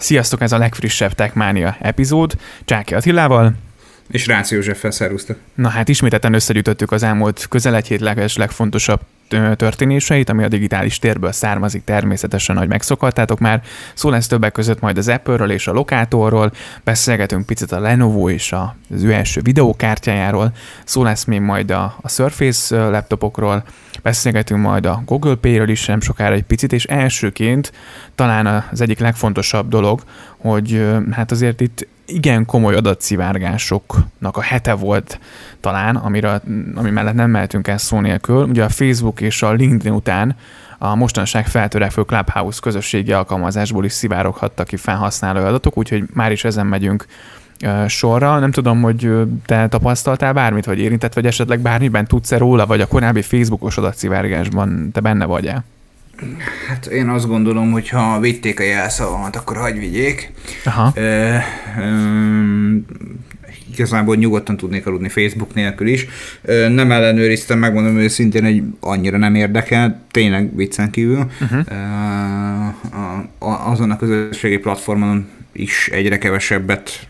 Sziasztok, ez a legfrissebb Techmania epizód, Csáki Attilával. És Rácz Józseffel szervusztok. Na hát ismételten összegyűjtöttük az elmúlt közel egy hét leges legfontosabb történéseit, ami a digitális térből származik természetesen, hogy megszokhattátok már. Szó lesz többek között majd az Apple-ről és a Lokátorról, beszélgetünk picit a Lenovo és az ő első videókártyájáról, szó lesz még majd a, a Surface laptopokról, beszélgetünk majd a Google Pay-ről is nem sokára egy picit, és elsőként talán az egyik legfontosabb dolog, hogy hát azért itt igen komoly adatszivárgásoknak a hete volt talán, amire, ami mellett nem mehetünk el szó nélkül. Ugye a Facebook és a LinkedIn után a mostanság feltörekvő Clubhouse közösségi alkalmazásból is szivároghattak ki felhasználó adatok, úgyhogy már is ezen megyünk sorra. Nem tudom, hogy te tapasztaltál bármit, vagy érintett, vagy esetleg bármiben tudsz-e róla, vagy a korábbi Facebookos adatszivárgásban te benne vagy-e? Hát én azt gondolom, hogy ha vitték a jelszavamat, akkor hagyj vigyék. Aha. E, e, igazából nyugodtan tudnék aludni Facebook nélkül is. E, nem ellenőriztem, megmondom őszintén, hogy annyira nem érdekel, tényleg viccen kívül. Uh-huh. E, a, a, azon a közösségi platformon is egyre kevesebbet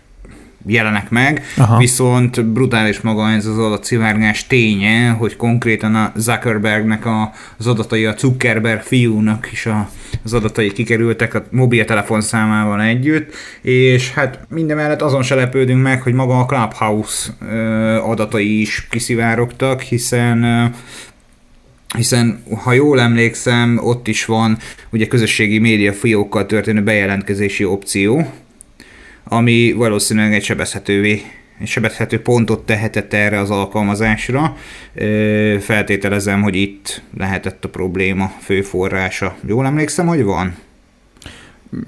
jelenek meg, Aha. viszont brutális maga ez az adatszivárgás ténye, hogy konkrétan a Zuckerbergnek a, az adatai, a Zuckerberg fiúnak is a, az adatai kikerültek a mobiltelefon számával együtt, és hát mindemellett azon se lepődünk meg, hogy maga a Clubhouse adatai is kiszivárogtak, hiszen hiszen ha jól emlékszem, ott is van ugye közösségi média fiókkal történő bejelentkezési opció, ami valószínűleg egy sebezhetővé sebezhető pontot tehetett erre az alkalmazásra. Feltételezem, hogy itt lehetett a probléma fő forrása. Jól emlékszem, hogy van?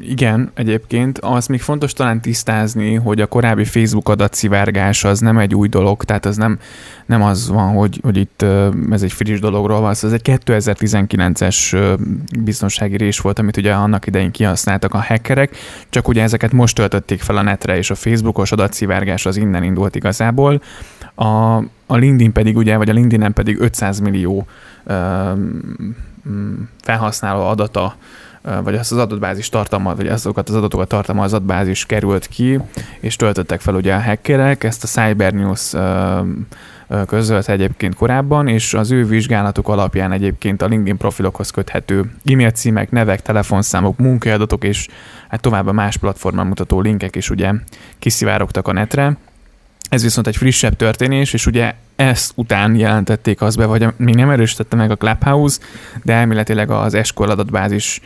Igen, egyébként az még fontos talán tisztázni, hogy a korábbi Facebook adatszivárgás az nem egy új dolog, tehát az nem, nem az van, hogy, hogy itt ez egy friss dologról van, szóval ez egy 2019-es biztonsági rés volt, amit ugye annak idején kihasználtak a hackerek, csak ugye ezeket most töltötték fel a netre, és a Facebookos adatszivárgás az innen indult igazából. A, a LinkedIn pedig ugye, vagy a LinkedIn pedig 500 millió felhasználó adata vagy azt az adatbázis tartalmat, vagy azokat az adatokat tartalma az adatbázis került ki, és töltöttek fel ugye a hackerek, ezt a Cyber News közölt egyébként korábban, és az ő vizsgálatuk alapján egyébként a LinkedIn profilokhoz köthető e-mail címek, nevek, telefonszámok, munkaadatok és hát tovább a más platformon mutató linkek is ugye kiszivárogtak a netre. Ez viszont egy frissebb történés, és ugye ezt után jelentették azt be, vagy még nem erősítette meg a Clubhouse, de elméletileg az Escort adatbázis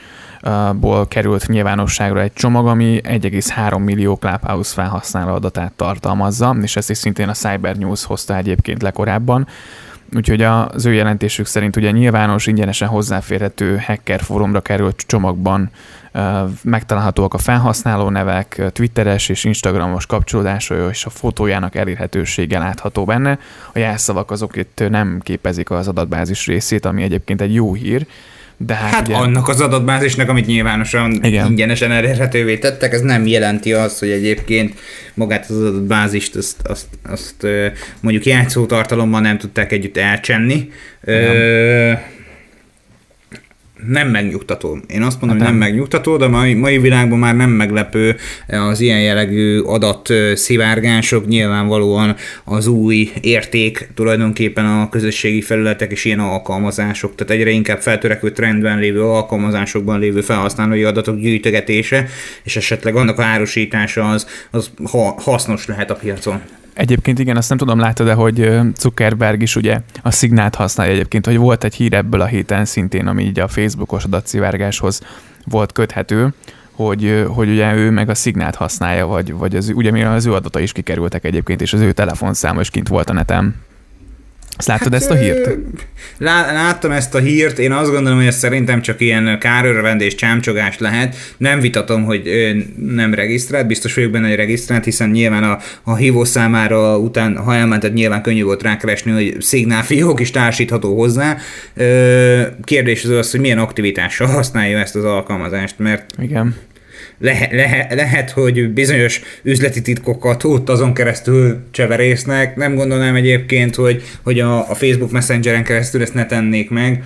ból került nyilvánosságra egy csomag, ami 1,3 millió Clubhouse felhasználó adatát tartalmazza, és ezt is szintén a Cyber News hozta egyébként le korábban. Úgyhogy az ő jelentésük szerint ugye nyilvános, ingyenesen hozzáférhető hacker fórumra került csomagban megtalálhatóak a felhasználó nevek, twitteres és instagramos kapcsolódása és a fotójának elérhetősége látható benne. A jelszavak azok itt nem képezik az adatbázis részét, ami egyébként egy jó hír, de hát, hát ugye... annak az adatbázisnak, amit nyilvánosan Igen. ingyenesen elérhetővé tettek, ez nem jelenti azt, hogy egyébként magát az adatbázist azt, azt, azt mondjuk játszótartalommal nem tudták együtt elcsenni. Ö, nem megnyugtató. Én azt mondom, hát hogy nem megnyugtató, de a mai, mai világban már nem meglepő az ilyen jellegű adat szivárgások, nyilvánvalóan az új érték tulajdonképpen a közösségi felületek és ilyen alkalmazások, tehát egyre inkább feltörekvő trendben lévő alkalmazásokban lévő felhasználói adatok gyűjtögetése, és esetleg annak a árusítása az, az hasznos lehet a piacon. Egyébként igen, azt nem tudom, látod de hogy Zuckerberg is ugye a szignát használja egyébként, hogy volt egy hír ebből a héten szintén, ami így a Facebookos adatszivárgáshoz volt köthető, hogy, hogy ugye ő meg a szignát használja, vagy, vagy az, ugye az ő adatai is kikerültek egyébként, és az ő telefonszáma is kint volt a neten. Ezt láttad hát, ezt a hírt? Lá, láttam ezt a hírt, én azt gondolom, hogy ez szerintem csak ilyen kárörvendés, csámcsogás lehet. Nem vitatom, hogy nem regisztrált, biztos vagyok benne, hogy regisztrált, hiszen nyilván a, a hívó számára után, ha elmented, nyilván könnyű volt rákeresni, hogy szignálfiók is társítható hozzá. Kérdés az az, hogy milyen aktivitással használja ezt az alkalmazást, mert Igen lehet, lehet, lehet, hogy bizonyos üzleti titkokat ott azon keresztül cseverésznek. Nem gondolnám egyébként, hogy, hogy a, a Facebook Messengeren keresztül ezt ne tennék meg.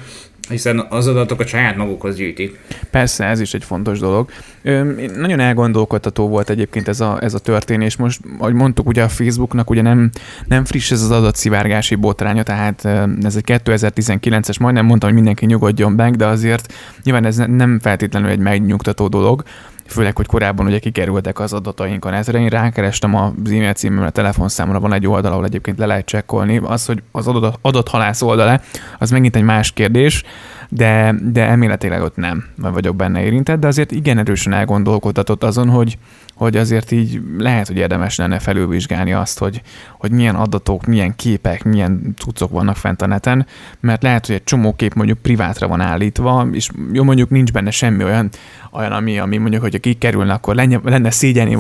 Hiszen az adatokat saját magukhoz gyűjtik. Persze, ez is egy fontos dolog. Ö, nagyon elgondolkodtató volt egyébként ez a, ez a történés. Most, ahogy mondtuk, ugye a Facebooknak ugye nem, nem friss ez az adatszivárgási botránya, tehát ez egy 2019-es, majdnem mondtam, hogy mindenki nyugodjon meg, de azért nyilván ez nem feltétlenül egy megnyugtató dolog főleg, hogy korábban ugye kikerültek az adataink a netre. Én rákerestem az e-mail címemre, a telefonszámra van egy oldal, ahol egyébként le lehet csekkolni. Az, hogy az adat, adathalász oldala, az megint egy más kérdés, de, de elméletileg ott nem vagyok benne érintett, de azért igen erősen elgondolkodtatott azon, hogy, hogy azért így lehet, hogy érdemes lenne felülvizsgálni azt, hogy, hogy milyen adatok, milyen képek, milyen cuccok vannak fent a neten, mert lehet, hogy egy csomó kép mondjuk privátra van állítva, és jó mondjuk nincs benne semmi olyan, olyan ami, ami mondjuk, hogy kikerülne, akkor lenne, lenne szégyeni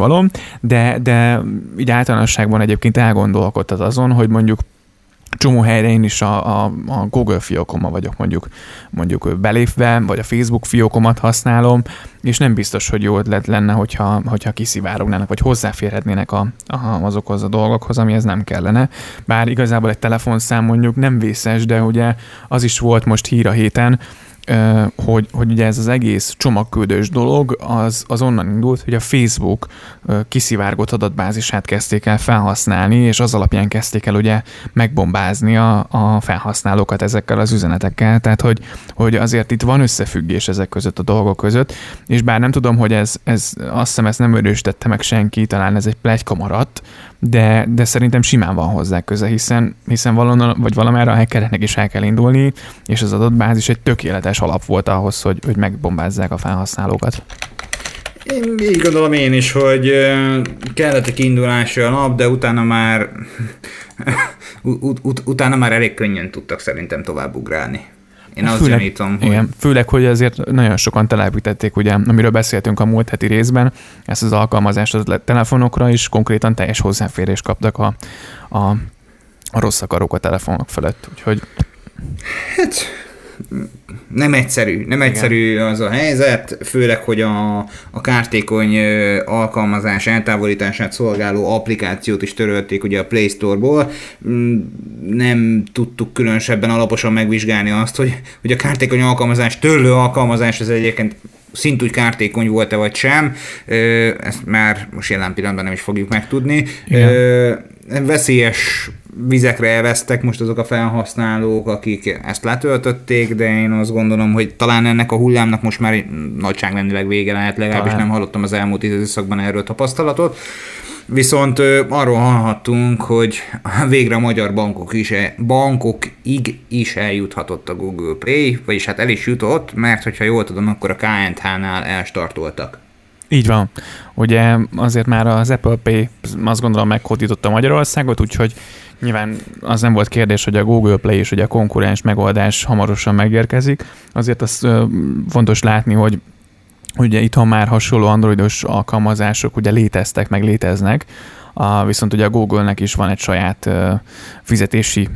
de, de így általánosságban egyébként elgondolkodtat azon, hogy mondjuk csomó helyre én is a, a, a Google fiókoma vagyok mondjuk, mondjuk belépve, vagy a Facebook fiókomat használom, és nem biztos, hogy jó ötlet lenne, hogyha, hogyha kiszivárognának, vagy hozzáférhetnének a, a, azokhoz a dolgokhoz, amihez nem kellene. Bár igazából egy telefonszám mondjuk nem vészes, de ugye az is volt most hír a héten, hogy, hogy ugye ez az egész csomagküldős dolog az, az onnan indult, hogy a Facebook kiszivárgott adatbázisát kezdték el felhasználni, és az alapján kezdték el ugye megbombázni a, a felhasználókat ezekkel az üzenetekkel, tehát hogy, hogy azért itt van összefüggés ezek között a dolgok között, és bár nem tudom, hogy ez, ez azt hiszem ezt nem erősítette meg senki, talán ez egy plegyka maradt, de, de szerintem simán van hozzá köze, hiszen, hiszen valonnan, vagy valamára a hackereknek is el kell indulni, és az adatbázis egy tökéletes alap volt ahhoz, hogy, hogy megbombázzák a felhasználókat. Én így gondolom én is, hogy kellett egy kiindulási nap, de utána már ut- ut- utána már elég könnyen tudtak szerintem tovább ugrálni. Én azt főleg, gyanítom, hogy... Igen, főleg, hogy azért nagyon sokan telepítették, ugye, amiről beszéltünk a múlt heti részben, ezt az alkalmazást a telefonokra is konkrétan teljes hozzáférést kaptak a, a, a rossz akarók a telefonok felett, úgyhogy... Hát nem egyszerű, nem egyszerű Igen. az a helyzet, főleg, hogy a, a kártékony alkalmazás eltávolítását szolgáló applikációt is törölték ugye a Play Store-ból. Mm, nem tudtuk különösebben alaposan megvizsgálni azt, hogy, hogy a kártékony alkalmazás, törlő alkalmazás, ez egyébként szintúgy kártékony volt-e vagy sem, ezt már most jelen pillanatban nem is fogjuk megtudni. Igen. Veszélyes vizekre elvesztek most azok a felhasználók, akik ezt letöltötték, de én azt gondolom, hogy talán ennek a hullámnak most már nagyságrendileg vége lehet, legalábbis talán. nem hallottam az elmúlt időszakban erről tapasztalatot. Viszont ö, arról hallhattunk, hogy végre a magyar bankok is, e, bankokig is eljuthatott a Google Pay, vagyis hát el is jutott, mert hogyha jól tudom, akkor a KNH-nál elstartoltak. Így van. Ugye azért már az Apple Pay azt gondolom meghódította Magyarországot, úgyhogy Nyilván az nem volt kérdés, hogy a Google Play és ugye a konkurens megoldás hamarosan megérkezik. Azért az fontos látni, hogy ugye itthon már hasonló androidos alkalmazások ugye léteztek, meg léteznek, a, viszont ugye a Google-nek is van egy saját uh, fizetési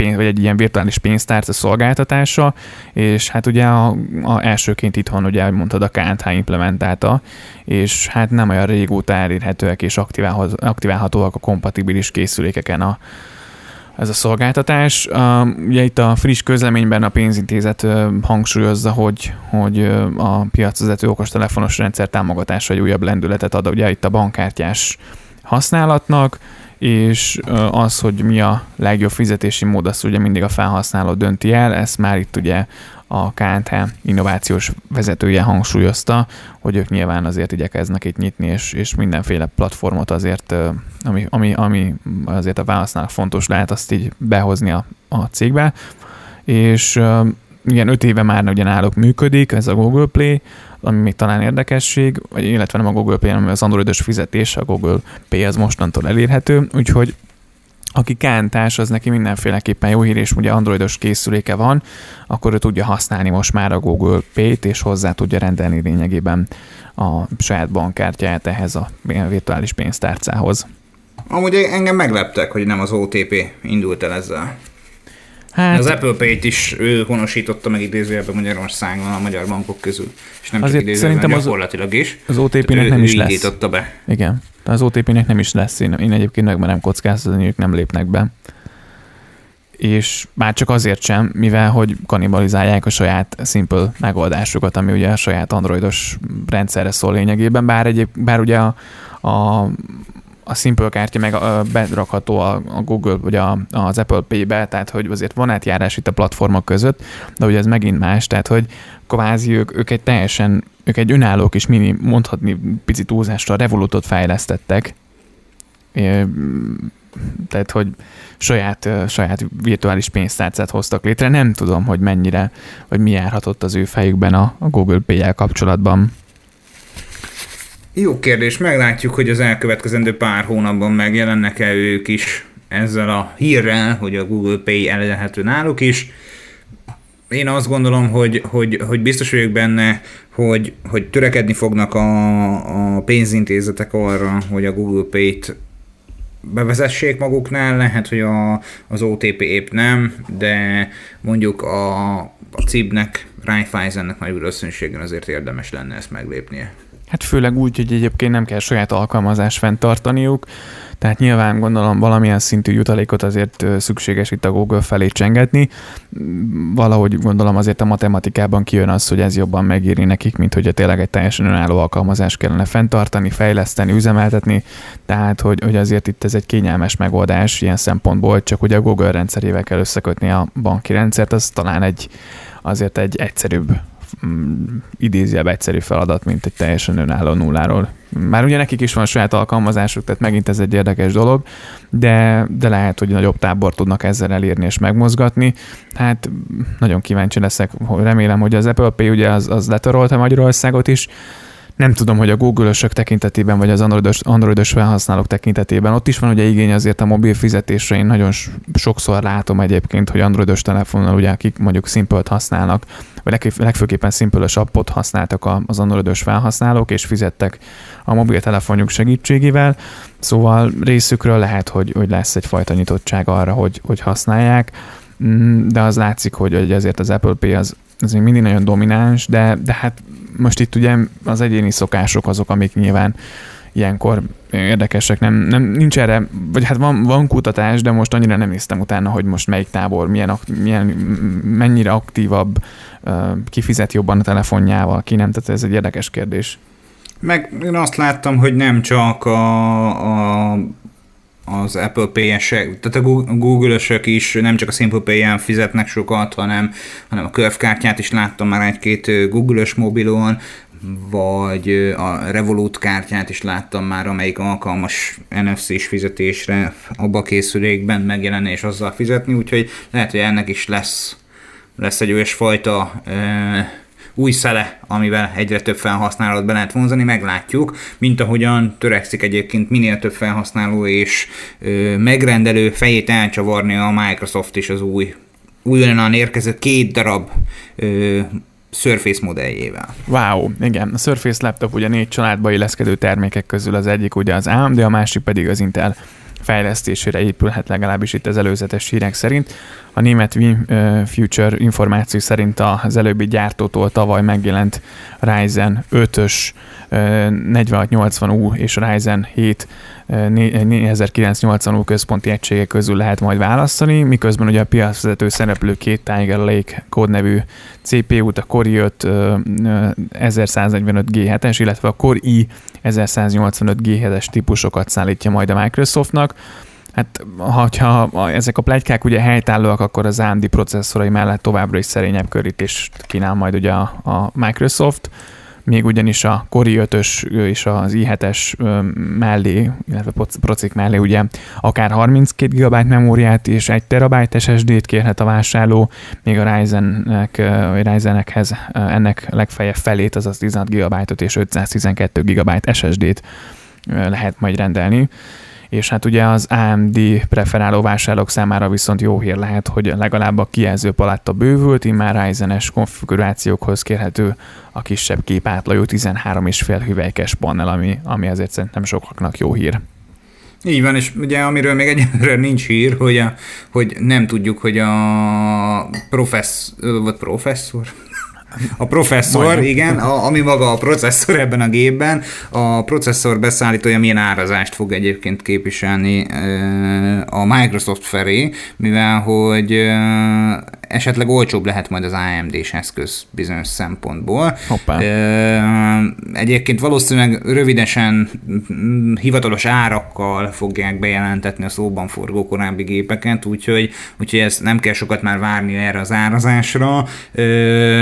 pénz, vagy egy ilyen virtuális pénztárca szolgáltatása, és hát ugye a, a elsőként itthon, ugye, ahogy mondtad, a KNH implementálta, és hát nem olyan régóta elérhetőek és aktiválhatóak a kompatibilis készülékeken a, ez a szolgáltatás. Ugye itt a friss közleményben a pénzintézet hangsúlyozza, hogy, hogy a piacvezető okostelefonos rendszer támogatása egy újabb lendületet ad ugye itt a bankkártyás használatnak, és az, hogy mi a legjobb fizetési mód, azt ugye mindig a felhasználó dönti el, ezt már itt ugye a KNT innovációs vezetője hangsúlyozta, hogy ők nyilván azért igyekeznek itt nyitni, és, és mindenféle platformot azért, ami, ami, ami azért a felhasználók fontos lehet, azt így behozni a, a cégbe, és igen, öt éve már ugye náluk működik, ez a Google Play, ami még talán érdekesség, vagy illetve nem a Google Pay, hanem az androidos fizetés, a Google Pay az mostantól elérhető, úgyhogy aki kántás, az neki mindenféleképpen jó hír, és ugye androidos készüléke van, akkor ő tudja használni most már a Google Pay-t, és hozzá tudja rendelni lényegében a saját bankkártyáját ehhez a virtuális pénztárcához. Amúgy engem megleptek, hogy nem az OTP indult el ezzel. Hát, az Apple Pay-t is ő honosította meg idézőjelben Magyarországon a magyar bankok közül. És nem Azért csak szerintem gyakorlatilag is. Az OTP-nek nem is lesz. be. Igen. Az OTP-nek nem is lesz. Én, én egyébként meg nem kockáztatni, ők nem lépnek be. és már csak azért sem, mivel hogy kanibalizálják a saját Simple megoldásukat, ami ugye a saját androidos rendszerre szól lényegében, bár, egyéb, bár ugye a, a a Simple kártya meg berakható a, a Google vagy a, az Apple Pay-be, tehát hogy azért van átjárás itt a platformok között, de ugye ez megint más, tehát hogy kvázi ők, ők egy teljesen, ők egy önálló kis mini, mondhatni picit túlzásra Revolutot fejlesztettek, é, tehát hogy saját, saját virtuális pénztárcát hoztak létre. Nem tudom, hogy mennyire, vagy mi járhatott az ő fejükben a, a Google Pay-jel kapcsolatban. Jó kérdés, meglátjuk, hogy az elkövetkezendő pár hónapban megjelennek-e ők is ezzel a hírrel, hogy a Google Pay elérhető náluk is. Én azt gondolom, hogy, hogy, hogy biztos vagyok benne, hogy, hogy törekedni fognak a, a pénzintézetek arra, hogy a Google Pay-t bevezessék maguknál, lehet, hogy a, az OTP épp nem, de mondjuk a, a CIB-nek, Raiffeisennek nagy valószínűséggel azért érdemes lenne ezt meglépnie. Hát főleg úgy, hogy egyébként nem kell saját alkalmazást fenntartaniuk, tehát nyilván gondolom valamilyen szintű jutalékot azért szükséges itt a Google felé csengetni. Valahogy gondolom azért a matematikában kijön az, hogy ez jobban megéri nekik, mint hogy tényleg egy teljesen önálló alkalmazást kellene fenntartani, fejleszteni, üzemeltetni. Tehát, hogy, hogy azért itt ez egy kényelmes megoldás ilyen szempontból, csak ugye a Google rendszerével kell összekötni a banki rendszert, az talán egy azért egy egyszerűbb Mm, idézőjebb egyszerű feladat, mint egy teljesen önálló nulláról. Már ugye nekik is van saját alkalmazásuk, tehát megint ez egy érdekes dolog, de, de lehet, hogy nagyobb tábor tudnak ezzel elérni és megmozgatni. Hát nagyon kíváncsi leszek, remélem, hogy az Apple Pay ugye az, az letörölte Magyarországot is, nem tudom, hogy a Google-ösök tekintetében, vagy az androidos, androidos felhasználók tekintetében. Ott is van ugye igény azért a mobil fizetésre. Én nagyon sokszor látom egyébként, hogy androidos telefonon, ugye akik mondjuk simple használnak, vagy legfőképpen simple appot használtak az androidos felhasználók, és fizettek a mobiltelefonjuk segítségével. Szóval részükről lehet, hogy, hogy lesz egyfajta nyitottság arra, hogy, hogy használják, mm, de az látszik, hogy azért az Apple Pay az, az még mindig nagyon domináns, de, de hát most itt ugye az egyéni szokások azok, amik nyilván ilyenkor érdekesek, nem, nem nincs erre, vagy hát van, van kutatás, de most annyira nem néztem utána, hogy most melyik tábor, milyen, milyen mennyire aktívabb, kifizet jobban a telefonjával, ki nem, tehát ez egy érdekes kérdés. Meg én azt láttam, hogy nem csak a, a az Apple Pay-esek, tehát a Google-ösök is nem csak a Simple Pay-en fizetnek sokat, hanem, hanem a Curve kártyát is láttam már egy-két Google-ös mobilon, vagy a Revolut kártyát is láttam már, amelyik alkalmas NFC-s fizetésre abba készülékben megjelenni és azzal fizetni, úgyhogy lehet, hogy ennek is lesz, lesz egy olyasfajta e, új szele, amivel egyre több felhasználót be lehet vonzani, meglátjuk, mint ahogyan törekszik egyébként minél több felhasználó és ö, megrendelő fejét elcsavarni a Microsoft is az új újonnan érkezett két darab ö, Surface modelljével. Wow, igen. A Surface laptop ugye négy családba illeszkedő termékek közül az egyik ugye az AMD, a másik pedig az Intel fejlesztésére épülhet legalábbis itt az előzetes hírek szerint. A német Future információ szerint az előbbi gyártótól tavaly megjelent Ryzen 5-ös 4680U és Ryzen 7 4980 központi egységek közül lehet majd választani, miközben ugye a piacvezető szereplő két Tiger Lake kódnevű CPU-t, a Core i5 1145 G7-es, illetve a Core i 1185 G7-es típusokat szállítja majd a Microsoftnak. Hát, ha ezek a plegykák ugye helytállóak, akkor az AMD processzorai mellett továbbra is szerényebb körítést kínál majd ugye a, a Microsoft. Még ugyanis a Kori 5-ös és az i7-es mellé, illetve procik mellé ugye akár 32 GB memóriát és 1 TB SSD-t kérhet a vásárló, még a Ryzen-nek, vagy Ryzen-ekhez ennek legfeljebb felét, azaz 16 GB-ot és 512 GB SSD-t lehet majd rendelni és hát ugye az AMD preferáló vásárlók számára viszont jó hír lehet, hogy legalább a kijelző paletta bővült, immár Ryzen-es konfigurációkhoz kérhető a kisebb képátlajú 13,5 hüvelykes panel, ami, ami azért szerintem sokaknak jó hír. Így van, és ugye amiről még egyelőre nincs hír, hogy, a, hogy nem tudjuk, hogy a professz, vagy professzor, a processzor, Majd. igen, a, ami maga a processzor ebben a gépben, a processzor beszállítója milyen árazást fog egyébként képviselni a Microsoft felé, mivel hogy esetleg olcsóbb lehet majd az AMD-s eszköz bizonyos szempontból. Hoppá. Egyébként valószínűleg rövidesen hivatalos árakkal fogják bejelentetni a szóban forgó korábbi gépeket, úgyhogy, úgyhogy ez nem kell sokat már várni erre az árazásra.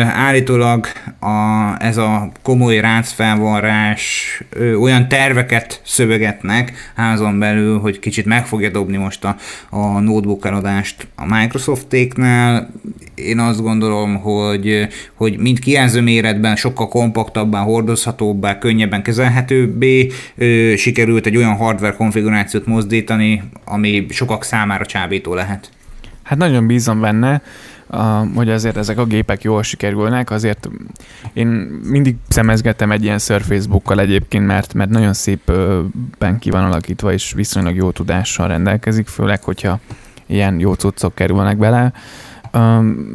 Állítólag a, ez a komoly rácfelvarrás olyan terveket szövegetnek házon belül, hogy kicsit meg fogja dobni most a, a notebook eladást a Microsoftéknál én azt gondolom, hogy, hogy mind kijelző méretben sokkal kompaktabbá, hordozhatóbbá, könnyebben kezelhetőbbé sikerült egy olyan hardware konfigurációt mozdítani, ami sokak számára csábító lehet. Hát nagyon bízom benne, hogy azért ezek a gépek jól sikerülnek, azért én mindig szemezgettem egy ilyen Surface Bookkal egyébként, mert, mert nagyon szépen ki van alakítva, és viszonylag jó tudással rendelkezik, főleg, hogyha ilyen jó cuccok kerülnek bele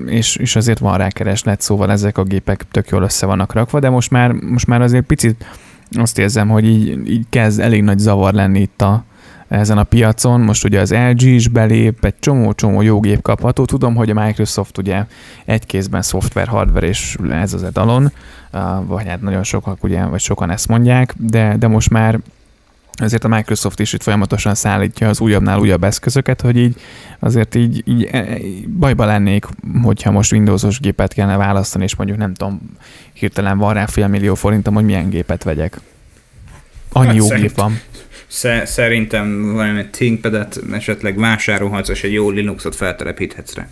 És, és azért van rá kereslet, szóval ezek a gépek tök jól össze vannak rakva, de most már, most már azért picit azt érzem, hogy így, így kezd elég nagy zavar lenni itt a, ezen a piacon. Most ugye az LG is belép, egy csomó-csomó jó gép kapható. Tudom, hogy a Microsoft ugye egy kézben szoftver, hardware, és ez az etalon, vagy hát nagyon sokak ugye, vagy sokan ezt mondják, de, de most már ezért a Microsoft is itt folyamatosan szállítja az újabbnál újabb eszközöket, hogy így azért így, így e, bajba lennék, hogyha most Windowsos gépet kellene választani, és mondjuk nem tudom, hirtelen van rá fél millió forintom, hogy milyen gépet vegyek. Annyi hát jó szerint, gép van. Szerintem valami ThinkPad-et esetleg vásárolhatsz, és egy jó Linuxot feltelepíthetsz rá.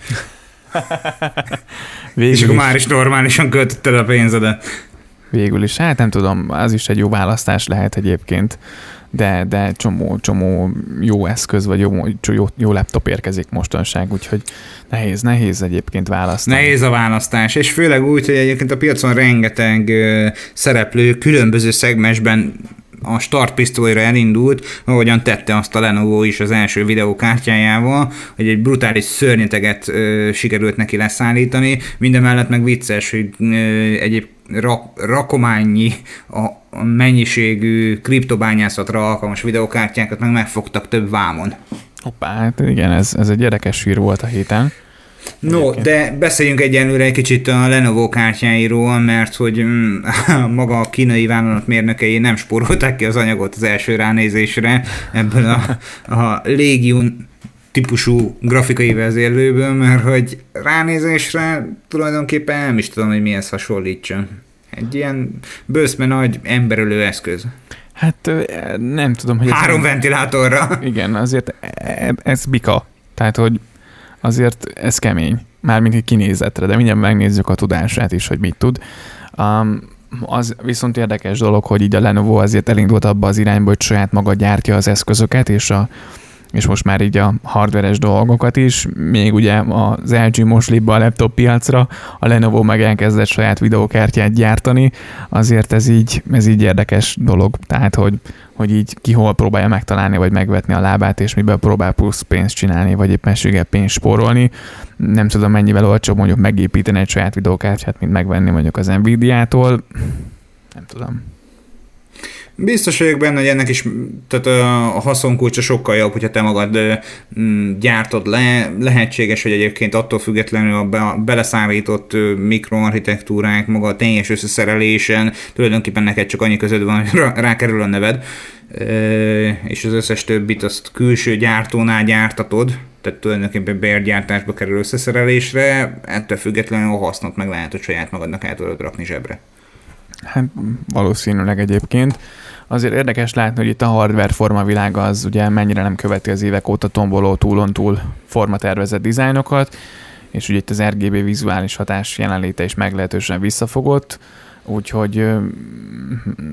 és akkor már is normálisan költötted a pénzedet. Végül is, hát nem tudom, az is egy jó választás lehet egyébként de, de csomó, csomó jó eszköz, vagy jó, jó, jó laptop érkezik mostanság, úgyhogy nehéz, nehéz egyébként választani. Nehéz a választás, és főleg úgy, hogy egyébként a piacon rengeteg szereplő különböző szegmensben a startpisztolyra elindult, ahogyan tette azt a Lenovo is az első videókártyájával, hogy egy brutális szörnyeteget ö, sikerült neki leszállítani, minden mellett meg vicces, hogy ö, egyéb rak, rakományi a, a mennyiségű kriptobányászatra alkalmas videokártyákat meg megfogtak több vámon. Hoppá, hát igen, ez, ez egy érdekes hír volt a héten. No, Egyébként. de beszéljünk egyenlőre egy kicsit a Lenovo kártyáiról, mert hogy mm, maga a kínai vállalat mérnökei nem spórolták ki az anyagot az első ránézésre ebből a, a Legion típusú grafikai vezérlőből, mert hogy ránézésre tulajdonképpen nem is tudom, hogy mihez hasonlítson. Egy ilyen bőszme nagy emberölő eszköz. Hát nem tudom, hogy... Három ez ventilátorra. Igen, azért e, e, ez bika. Tehát, hogy azért ez kemény. Mármint egy kinézetre, de mindjárt megnézzük a tudását is, hogy mit tud. Um, az viszont érdekes dolog, hogy így a Lenovo azért elindult abba az irányba, hogy saját maga gyártja az eszközöket, és a és most már így a hardveres dolgokat is, még ugye az LG most lép be a laptop piacra, a Lenovo meg elkezdett saját videókártyát gyártani, azért ez így, ez így érdekes dolog, tehát hogy, hogy így ki hol próbálja megtalálni, vagy megvetni a lábát, és miből próbál plusz pénzt csinálni, vagy éppenséggel pénzt spórolni. Nem tudom mennyivel olcsóbb mondjuk megépíteni egy saját videókártyát, mint megvenni mondjuk az Nvidia-tól. Nem tudom. Biztos vagyok benne, hogy ennek is tehát a haszonkulcsa sokkal jobb, hogyha te magad gyártod le. Lehetséges, hogy egyébként attól függetlenül a be, beleszállított mikroarchitektúrák, maga a teljes összeszerelésen, tulajdonképpen neked csak annyi közöd van, hogy rákerül a neved, és az összes többit azt külső gyártónál gyártatod, tehát tulajdonképpen bérgyártásba kerül összeszerelésre, ettől függetlenül a hasznot meg lehet, hogy saját magadnak el tudod rakni zsebre. Hát valószínűleg egyébként. Azért érdekes látni, hogy itt a hardware formavilága az ugye mennyire nem követi az évek óta tomboló túlon-túl formatervezett dizájnokat, és ugye itt az RGB vizuális hatás jelenléte is meglehetősen visszafogott, úgyhogy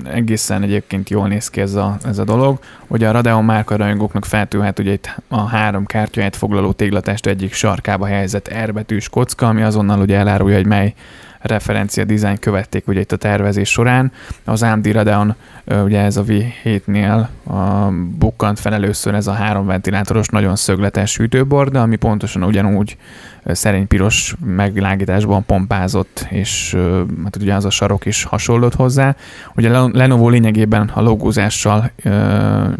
egészen egyébként jól néz ki ez a, ez a dolog. Ugye a Radeon márka rajongóknak feltűnhet ugye itt a három kártyáját foglaló téglatest egyik sarkába helyezett R betűs kocka, ami azonnal ugye elárulja, hogy mely referencia dizájn követték ugye itt a tervezés során. Az AMD Radeon ugye ez a V7-nél a bukkant fel először ez a három ventilátoros, nagyon szögletes hűtőborda, ami pontosan ugyanúgy szerény piros megvilágításban pompázott, és hát ugye az a sarok is hasonlott hozzá. Ugye Lenovo lényegében a logózással,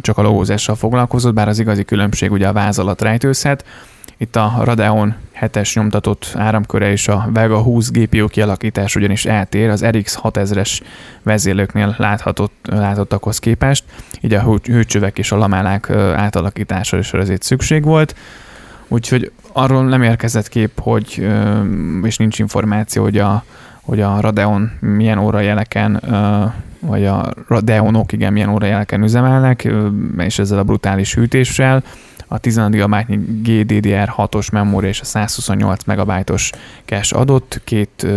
csak a logózással foglalkozott, bár az igazi különbség ugye a váz alatt rejtőzhet. Itt a Radeon 7-es nyomtatott áramköre és a Vega 20 GPU kialakítás ugyanis eltér az RX 6000-es vezérlőknél láthatott, látottakhoz képest, így a hőcsövek és a lamellák átalakítása is ezért szükség volt. Úgyhogy arról nem érkezett kép, hogy, és nincs információ, hogy a, hogy a Radeon milyen órajeleken, vagy a Radeonok igen milyen órajeleken üzemelnek, és ezzel a brutális hűtéssel. A 16 GB GDDR6-os memória és a 128 MB-os cache adott, két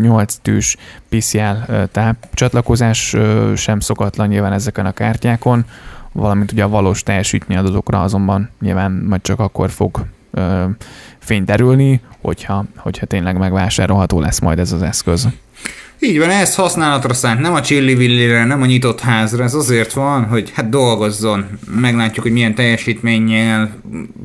8 tűs PCL tápcsatlakozás sem szokatlan nyilván ezeken a kártyákon, valamint ugye a valós teljesítmény adatokra azonban nyilván majd csak akkor fog fényt derülni, hogyha, hogyha tényleg megvásárolható lesz majd ez az eszköz. Így van, ez használatra szánt, nem a villire, nem a nyitott házra, ez azért van, hogy hát dolgozzon, meglátjuk, hogy milyen teljesítménnyel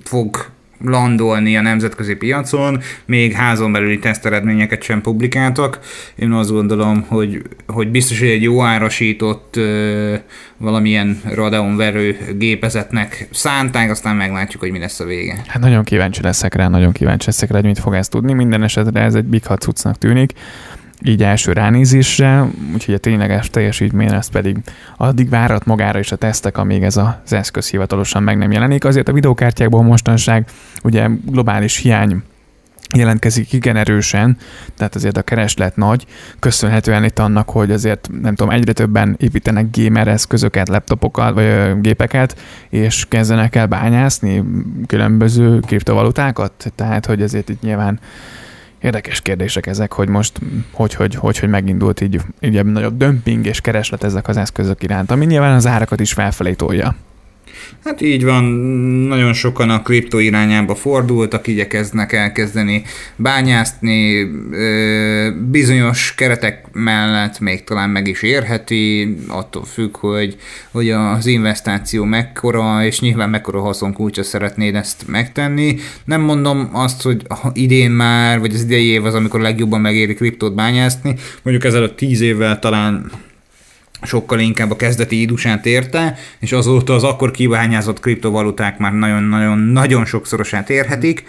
fog landolni a nemzetközi piacon, még házon belüli teszteredményeket sem publikáltak. Én azt gondolom, hogy, hogy biztos, hogy egy jó árasított ö, valamilyen Radeon verő gépezetnek szánták, aztán meglátjuk, hogy mi lesz a vége. Hát nagyon kíváncsi leszek rá, nagyon kíváncsi leszek rá, hogy mit fog ezt tudni. Minden esetre ez egy big cuccnak tűnik így első ránézésre, úgyhogy a tényleges teljesítmény ez pedig addig várat magára is a tesztek, amíg ez az eszköz hivatalosan meg nem jelenik. Azért a videókártyákból mostanság ugye globális hiány jelentkezik igen erősen, tehát azért a kereslet nagy, köszönhetően itt annak, hogy azért nem tudom, egyre többen építenek gamer eszközöket, laptopokat vagy gépeket, és kezdenek el bányászni különböző kriptovalutákat, tehát hogy azért itt nyilván Érdekes kérdések ezek, hogy most hogy, hogy, hogy, hogy megindult így, így nagyobb dömping és kereslet ezek az eszközök iránt, ami nyilván az árakat is felfelé tolja. Hát így van, nagyon sokan a kriptó irányába fordultak, igyekeznek elkezdeni bányászni, bizonyos keretek mellett még talán meg is érheti, attól függ, hogy, hogy az investáció mekkora, és nyilván mekkora haszonkulcsa szeretnéd ezt megtenni. Nem mondom azt, hogy idén már, vagy az idei év az, amikor legjobban megéri kriptót bányászni, mondjuk ezelőtt tíz évvel talán sokkal inkább a kezdeti idusát érte, és azóta az akkor kibányázott kriptovaluták már nagyon-nagyon-nagyon sokszorosát érhetik.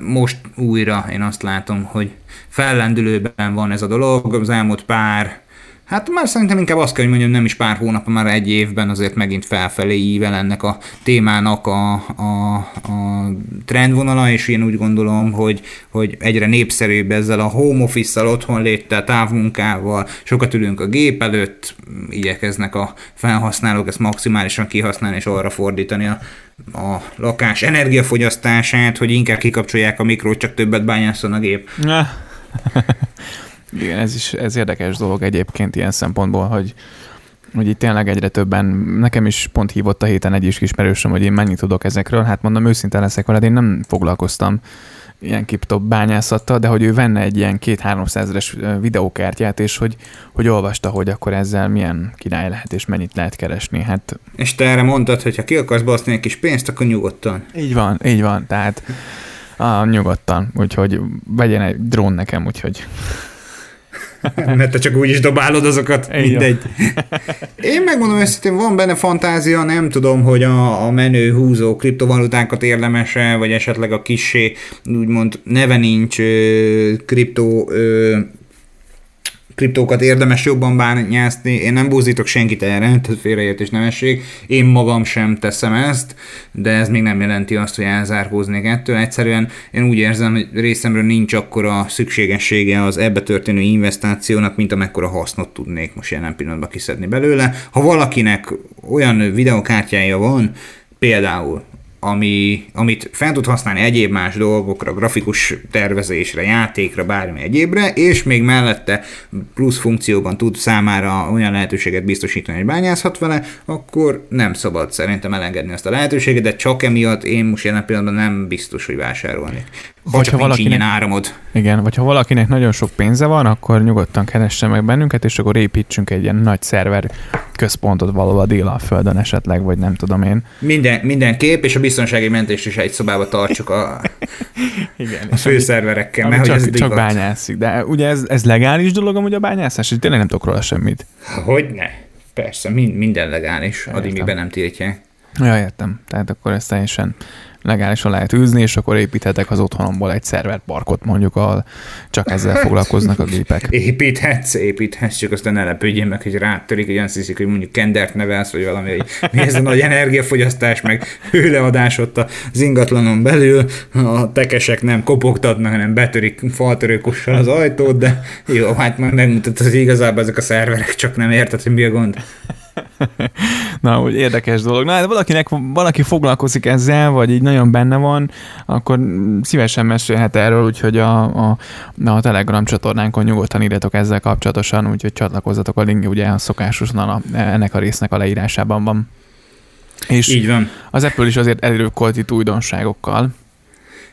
Most újra én azt látom, hogy fellendülőben van ez a dolog, az elmúlt pár Hát már szerintem inkább azt kell, hogy mondjam, nem is pár hónap, már egy évben azért megint felfelé ível ennek a témának a, a, a trendvonala, és én úgy gondolom, hogy, hogy egyre népszerűbb ezzel a home office-szal, otthon léttel, távmunkával, sokat ülünk a gép előtt, igyekeznek a felhasználók ezt maximálisan kihasználni és arra fordítani a, a lakás energiafogyasztását, hogy inkább kikapcsolják a mikrót, csak többet bányászon a gép. Igen, ez is ez érdekes dolog egyébként ilyen szempontból, hogy, hogy itt tényleg egyre többen, nekem is pont hívott a héten egy is ismerősöm, hogy én mennyit tudok ezekről, hát mondom őszintén leszek veled, én nem foglalkoztam ilyen kiptop bányászattal, de hogy ő venne egy ilyen két 300 eres videókártyát, és hogy, hogy olvasta, hogy akkor ezzel milyen király lehet, és mennyit lehet keresni. Hát... És te erre mondtad, hogy ha ki akarsz baszni egy kis pénzt, akkor nyugodtan. Így van, így van, tehát ah, nyugodtan, úgyhogy vegyen egy drón nekem, úgyhogy mert te csak úgy is dobálod azokat, Én mindegy. Én megmondom őszintén, van benne fantázia, nem tudom, hogy a, a menő húzó kriptovalutákat érdemese, vagy esetleg a kissé, úgymond neve nincs kriptó kriptókat érdemes jobban bányászni. Én nem búzítok senkit erre, tehát félreértés nemesség. Én magam sem teszem ezt, de ez még nem jelenti azt, hogy elzárkóznék ettől. Egyszerűen én úgy érzem, hogy részemről nincs akkora szükségessége az ebbe történő investációnak, mint amekkora hasznot tudnék most jelen pillanatban kiszedni belőle. Ha valakinek olyan videokártyája van, például ami, amit fel tud használni egyéb más dolgokra, grafikus tervezésre, játékra, bármi egyébre, és még mellette plusz funkcióban tud számára olyan lehetőséget biztosítani, hogy bányázhat vele, akkor nem szabad szerintem elengedni ezt a lehetőséget, de csak emiatt én most jelen pillanatban nem biztos, hogy vásárolni. Ha csak valakinek, áramod. Igen, vagy ha valakinek nagyon sok pénze van, akkor nyugodtan keresse meg bennünket, és akkor építsünk egy ilyen nagy szerver központot valahol a Dél-Földön esetleg, vagy nem tudom én. Minden, minden kép, és a biztonsági mentést is egy szobába tartsuk a, Igen, a főszerverekkel, ami, mert csak, ez csak bányászik. De ugye ez, ez legális dolog amúgy a bányászás, és tényleg nem tudok róla semmit. Hogyne? Persze, minden legális, addig be nem tiltják. Ja, értem. Tehát akkor ez teljesen legálisan lehet űzni, és akkor építhetek az otthonomból egy szerverparkot mondjuk, ahol csak ezzel foglalkoznak a gépek. Építhetsz, építhetsz, csak aztán ne lepődjél meg, hogy rátörik, egy sziszik, hogy mondjuk kendert nevelsz, vagy valami, hogy mi ez a nagy energiafogyasztás, meg hőleadás ott az ingatlanon belül, a tekesek nem kopogtatnak, hanem betörik faltörőkossal az ajtót, de jó, hát már megmutatod, hogy igazából ezek a szerverek csak nem érted, hogy mi a gond. Na, úgy érdekes dolog. Na, hát valakinek, valaki foglalkozik ezzel, vagy így nagyon benne van, akkor szívesen mesélhet erről, úgyhogy a, a, a Telegram csatornánkon nyugodtan írjatok ezzel kapcsolatosan, úgyhogy csatlakozzatok a link, ugye a szokásosan a, ennek a résznek a leírásában van. És Így van. Az Apple is azért előkolt itt újdonságokkal.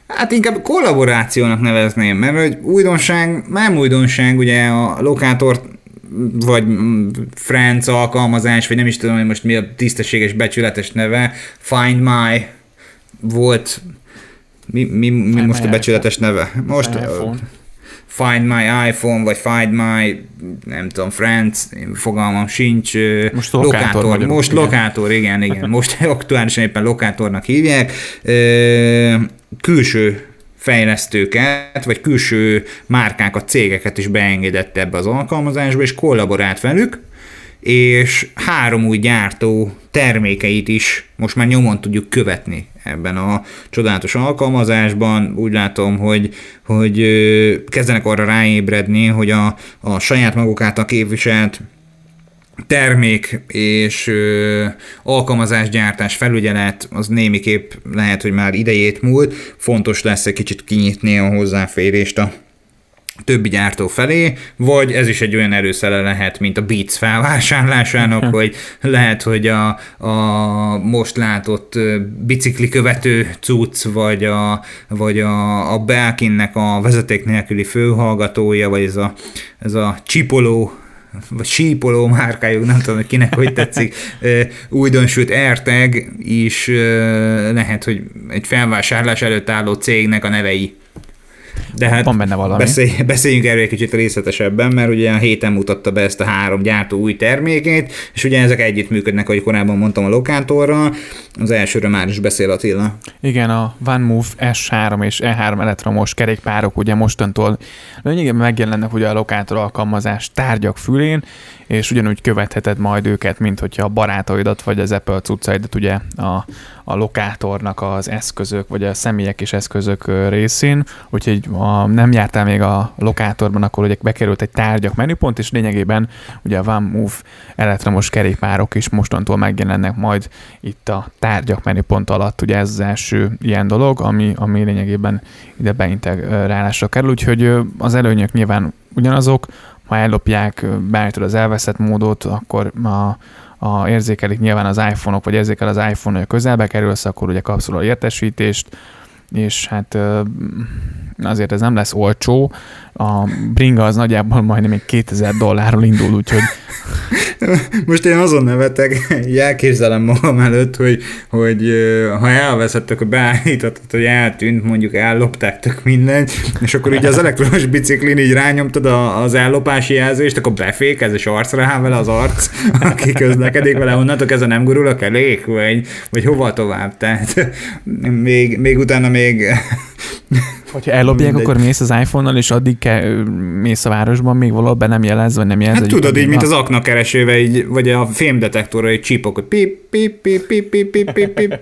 Hát inkább kollaborációnak nevezném, mert hogy újdonság, nem újdonság, ugye a lokátort vagy Friends alkalmazás, vagy nem is tudom, hogy most mi a tisztességes, becsületes neve, Find My volt, mi, mi, mi most a becsületes neve? Most Find My iPhone, vagy Find My, nem tudom, Friends, fogalmam sincs. Most lokátor. lokátor most igen. lokátor, igen, igen. Most aktuálisan éppen lokátornak hívják. Külső fejlesztőket, vagy külső márkákat, cégeket is beengedett ebbe az alkalmazásba, és kollaborált velük, és három új gyártó termékeit is most már nyomon tudjuk követni ebben a csodálatos alkalmazásban. Úgy látom, hogy, hogy kezdenek arra ráébredni, hogy a, a saját maguk által képviselt termék és ö, alkalmazásgyártás felügyelet az némiképp lehet, hogy már idejét múlt, fontos lesz egy kicsit kinyitni a hozzáférést a többi gyártó felé, vagy ez is egy olyan erőszele lehet, mint a Beats felvásárlásának, hogy lehet, hogy a, a most látott bicikli követő cucc, vagy a, vagy a, a Belkinnek a vezeték nélküli főhallgatója, vagy ez a, ez a csipoló vagy sípoló márkájuk, nem tudom, hogy kinek hogy tetszik, újdonsült AirTag is lehet, hogy egy felvásárlás előtt álló cégnek a nevei. De hát Van benne valami. Beszélj, beszéljünk erről egy kicsit részletesebben, mert ugye a héten mutatta be ezt a három gyártó új termékét, és ugye ezek együtt működnek, ahogy korábban mondtam a lokátorral. Az elsőről már is beszél Attila. Igen, a OneMove S3 és E3 elektromos kerékpárok ugye mostantól lényegében megjelennek ugye a lokátor alkalmazás tárgyak fülén, és ugyanúgy követheted majd őket, mint hogyha a barátaidat vagy az Apple cuccaidat ugye a, a lokátornak az eszközök, vagy a személyek és eszközök részén, úgyhogy ha nem jártál még a lokátorban, akkor ugye bekerült egy tárgyak menüpont, és lényegében ugye a One Move elektromos kerékpárok is mostantól megjelennek majd itt a tárgyak menüpont alatt, ugye ez az első ilyen dolog, ami, ami lényegében ide beintegrálásra kerül, úgyhogy az előnyök nyilván ugyanazok, ha ellopják, beállítod az elveszett módot, akkor a, a érzékelik nyilván az iPhone-ok, vagy érzékel az iPhone, hogy közelbe kerülsz, akkor ugye kapsz értesítést, és hát azért ez nem lesz olcsó. A bringa az nagyjából majdnem egy 2000 dollárról indul, úgyhogy most én azon nevetek, elképzelem magam előtt, hogy, hogy ha elveszett, akkor beállíthatod, hogy eltűnt, mondjuk ellopták tök mindent, és akkor így az elektromos biciklin így rányomtad az ellopási jelzést, akkor befékez, és arcra áll vele az arc, aki közlekedik vele, onnantól kezdve nem gurulok elég, vagy, vagy hova tovább. Tehát még, még utána még Hogyha ellopják, Mindegy. akkor mész az iPhone-nal, és addig ke, mész a városban, még valahol be nem jelez, vagy nem jelez. Hát tudod, így, mint az aknakeresővel, így, vagy a fémdetektorra, egy csípok, hogy pip, pip, pip, pip, pip, pip, pip, pip.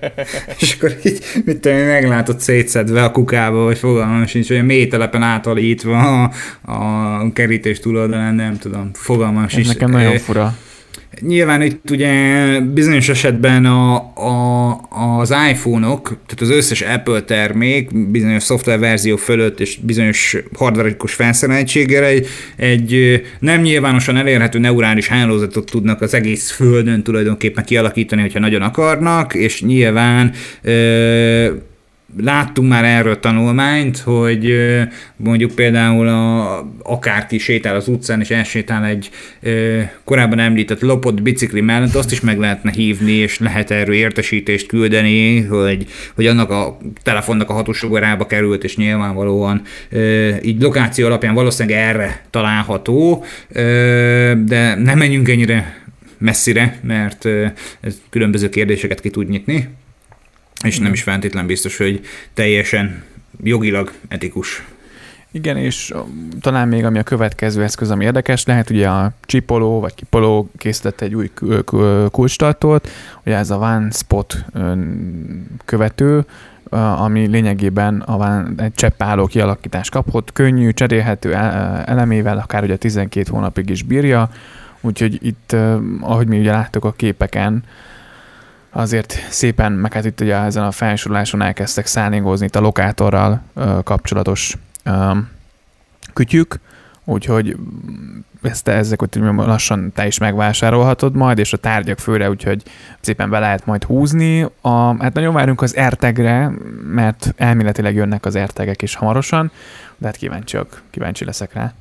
és akkor így, mit tudom, meglátod szétszedve a kukába, vagy fogalmam sincs, hogy a mélytelepen átalítva a, a kerítés túloldalán, nem tudom, fogalmam sincs. nekem nagyon fura. Nyilván itt ugye bizonyos esetben a, a, az iPhone-ok, tehát az összes Apple termék bizonyos szoftver verzió fölött és bizonyos hardware-os felszereltséggel egy, egy nem nyilvánosan elérhető neurális hálózatot tudnak az egész földön tulajdonképpen kialakítani, hogyha nagyon akarnak, és nyilván ö, láttunk már erről tanulmányt, hogy mondjuk például a, akárki sétál az utcán, és elsétál egy korábban említett lopott bicikli mellett, azt is meg lehetne hívni, és lehet erről értesítést küldeni, hogy, hogy annak a telefonnak a hatósugarába került, és nyilvánvalóan így lokáció alapján valószínűleg erre található, de nem menjünk ennyire messzire, mert ez különböző kérdéseket ki tud nyitni és nem is feltétlen biztos, hogy teljesen jogilag etikus. Igen, és talán még ami a következő eszköz, ami érdekes lehet, ugye a Csipoló vagy Kipoló készített egy új kulcstartót, ugye ez a OneSpot követő, ami lényegében a van, egy cseppálló kialakítás kapott, könnyű, cserélhető elemével, akár ugye 12 hónapig is bírja, úgyhogy itt, ahogy mi ugye láttuk a képeken, azért szépen, meg hát itt ugye ezen a felsoroláson elkezdtek szállingozni itt a lokátorral ö, kapcsolatos ö, kütyük, úgyhogy ezt ezek hogy lassan te is megvásárolhatod majd, és a tárgyak főre, úgyhogy szépen be lehet majd húzni. A, hát nagyon várunk az ertegre, mert elméletileg jönnek az ertegek is hamarosan, de hát kíváncsiak, kíváncsi leszek rá.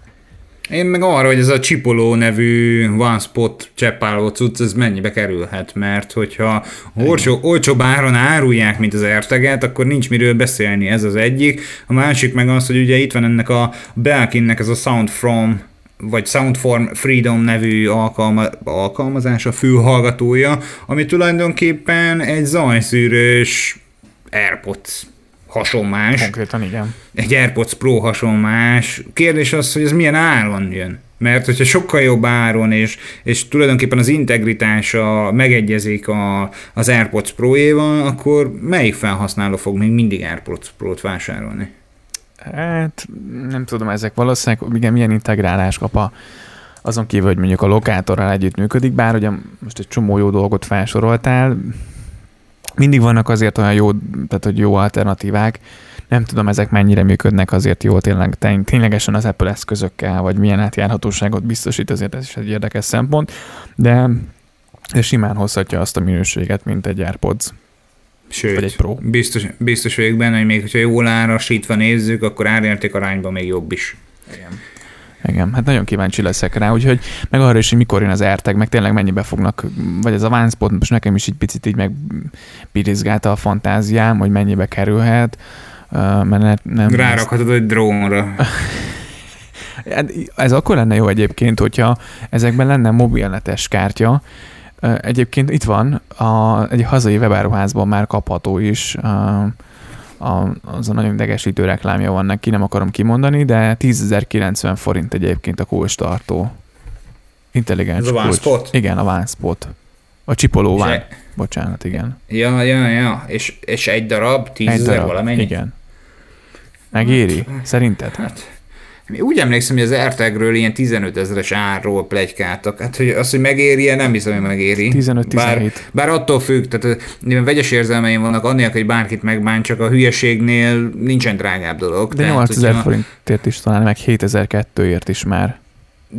Én meg arra, hogy ez a Csipoló nevű One Spot cseppáló cucc, ez mennyibe kerülhet, mert hogyha olcsó, olcsóbb áron árulják, mint az erteget, akkor nincs miről beszélni, ez az egyik. A másik meg az, hogy ugye itt van ennek a Belkinnek ez a Sound From vagy Soundform Freedom nevű alkalma, alkalmazás, a fülhallgatója, ami tulajdonképpen egy zajszűrős AirPods hasonmás. Konkrétan igen. Egy AirPods Pro hasonmás. Kérdés az, hogy ez milyen áron jön. Mert hogyha sokkal jobb áron, és, és tulajdonképpen az integritása megegyezik a, az AirPods Pro-éval, akkor melyik felhasználó fog még mindig AirPods Pro-t vásárolni? Hát nem tudom, ezek valószínűleg igen, milyen integrálás kap a, azon kívül, hogy mondjuk a lokátorral együtt működik, bár ugye most egy csomó jó dolgot felsoroltál, mindig vannak azért olyan jó, tehát hogy jó alternatívák, nem tudom, ezek mennyire működnek azért jól tényleg, ténylegesen az Apple eszközökkel, vagy milyen átjárhatóságot biztosít, azért ez is egy érdekes szempont, de, de simán hozhatja azt a minőséget, mint egy AirPods. Sőt, vagy egy Pro. Biztos, biztos vagyok benne, hogy még hogyha jól árasítva nézzük, akkor árérték arányban még jobb is. Igen. Igen, hát nagyon kíváncsi leszek rá, úgyhogy meg arra is, hogy mikor jön az ertek, meg tényleg mennyibe fognak, vagy ez a Vanspot, most nekem is egy picit így megpirizgálta a fantáziám, hogy mennyibe kerülhet, mert nem... Rárakhatod egy drónra. Hát ez akkor lenne jó egyébként, hogyha ezekben lenne mobilnetes kártya, Egyébként itt van, a, egy hazai webáruházban már kapható is, a, az a nagyon idegesítő reklámja van neki, nem akarom kimondani, de 10.090 forint egyébként a kulcs tartó. Intelligens Ez a Spot? Igen, a Spot. A csipoló van. E... Bocsánat, igen. Ja, ja, ja. És, és egy darab, 10.000 valamennyi? Igen. Megéri? Hát, Szerinted? Hát, úgy emlékszem, hogy az AirTagről ilyen 15 ezeres árról plegykáltak. Hát, hogy az, hogy megéri nem hiszem, hogy megéri. 15 bár, bár attól függ, tehát ilyen vegyes érzelmeim vannak, annélkül, hogy bárkit megbánt, csak a hülyeségnél nincsen drágább dolog. De 8000 forintért is talán, meg 7002-ért is már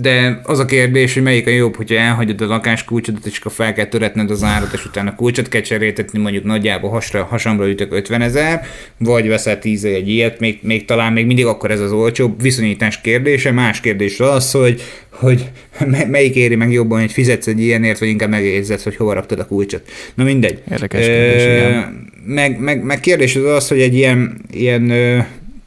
de az a kérdés, hogy melyik a jobb, hogyha elhagyod a lakáskulcsodat, és akkor fel kell töretned az árat, és utána kulcsot kell cseréltetni, mondjuk nagyjából hasra, hasamra ütök 50 ezer, vagy veszel 10 egy ilyet, még, még, talán még mindig akkor ez az olcsóbb viszonyítás kérdése. Más kérdés az, hogy, hogy melyik éri meg jobban, hogy fizetsz egy ilyenért, vagy inkább megérzed, hogy hova raktad a kulcsot. Na mindegy. Érdekes kérdés, igen. Meg, meg, meg kérdés az az, hogy egy ilyen, ilyen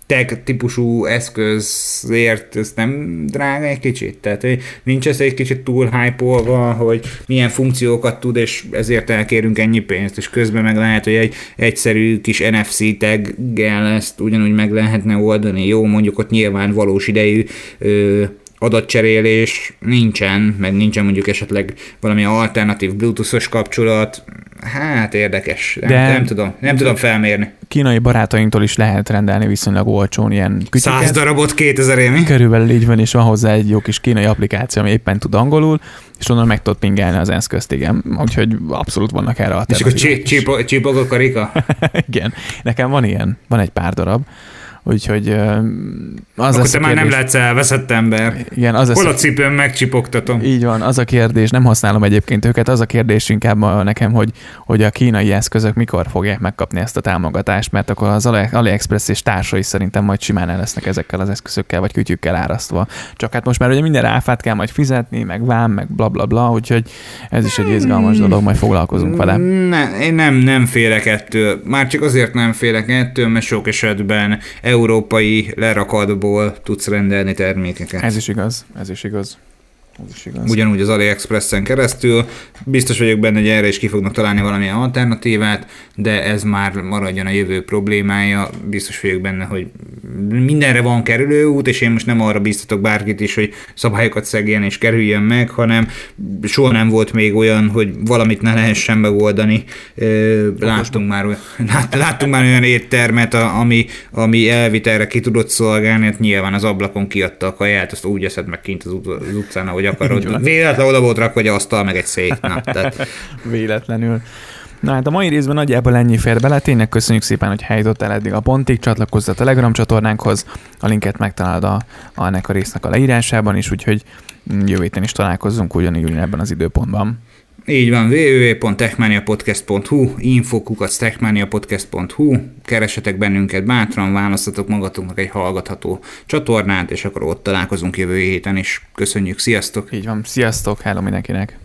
tech típusú eszközért ez nem drága egy kicsit? Tehát nincs ez egy kicsit túl hype hogy milyen funkciókat tud, és ezért elkérünk ennyi pénzt, és közben meg lehet, hogy egy egyszerű kis NFC taggel ezt ugyanúgy meg lehetne oldani. Jó, mondjuk ott nyilván valós idejű ö, adatcserélés nincsen, meg nincsen mondjuk esetleg valami alternatív bluetoothos kapcsolat, hát érdekes, nem, De nem tudom, nem tudom felmérni. Kínai barátainktól is lehet rendelni viszonylag olcsón ilyen kütyüket. Száz darabot 2000 émi? Körülbelül így van, és van hozzá egy jó kis kínai applikáció, ami éppen tud angolul, és onnan meg tudod pingelni az eszközt, igen. Úgyhogy abszolút vannak erre És akkor csípog a karika? igen. Nekem van ilyen, van egy pár darab úgyhogy az Akkor lesz te már nem lehetsz elveszett ember. Igen, az Hol a cipőm, megcsipogtatom. Így van, az a kérdés, nem használom egyébként őket, az a kérdés inkább nekem, hogy, hogy a kínai eszközök mikor fogják megkapni ezt a támogatást, mert akkor az AliExpress és társai szerintem majd simán el lesznek ezekkel az eszközökkel vagy kütyükkel árasztva. Csak hát most már ugye minden áfát kell majd fizetni, meg vám, meg bla bla bla, úgyhogy ez is egy izgalmas dolog, majd foglalkozunk vele. Ne, én nem, nem félek ettől. Már csak azért nem félek ettől, mert sok esetben európai lerakadból tudsz rendelni termékeket. Ez is igaz, ez is igaz. Ez is igaz. Ugyanúgy az AliExpress-en keresztül. Biztos vagyok benne, hogy erre is ki fognak találni valamilyen alternatívát, de ez már maradjon a jövő problémája. Biztos vagyok benne, hogy mindenre van kerülőút, és én most nem arra biztatok bárkit is, hogy szabályokat szegjen és kerüljön meg, hanem soha nem volt még olyan, hogy valamit ne lehessen megoldani. Láttunk már, lát, láttunk már olyan éttermet, ami, ami elvitelre ki tudott szolgálni, hát nyilván az ablakon kiadta a kaját, azt úgy eszed meg kint az, utcán, ahogy akarod. Véletlenül oda volt rakva egy asztal, meg egy szék. Na, tehát... Véletlenül. Na hát a mai részben nagyjából ennyi fér bele. Tényleg köszönjük szépen, hogy el eddig a pontig. Csatlakozz a Telegram csatornánkhoz. A linket megtalálod a, a ennek a résznek a leírásában is, úgyhogy jövő héten is találkozzunk ugyanígy ebben az időpontban. Így van, www.techmaniapodcast.hu, infokukactechmaniapodcast.hu, keresetek bennünket bátran, választatok magatoknak egy hallgatható csatornát, és akkor ott találkozunk jövő héten is. Köszönjük, sziasztok! Így van, sziasztok, hello mindenkinek!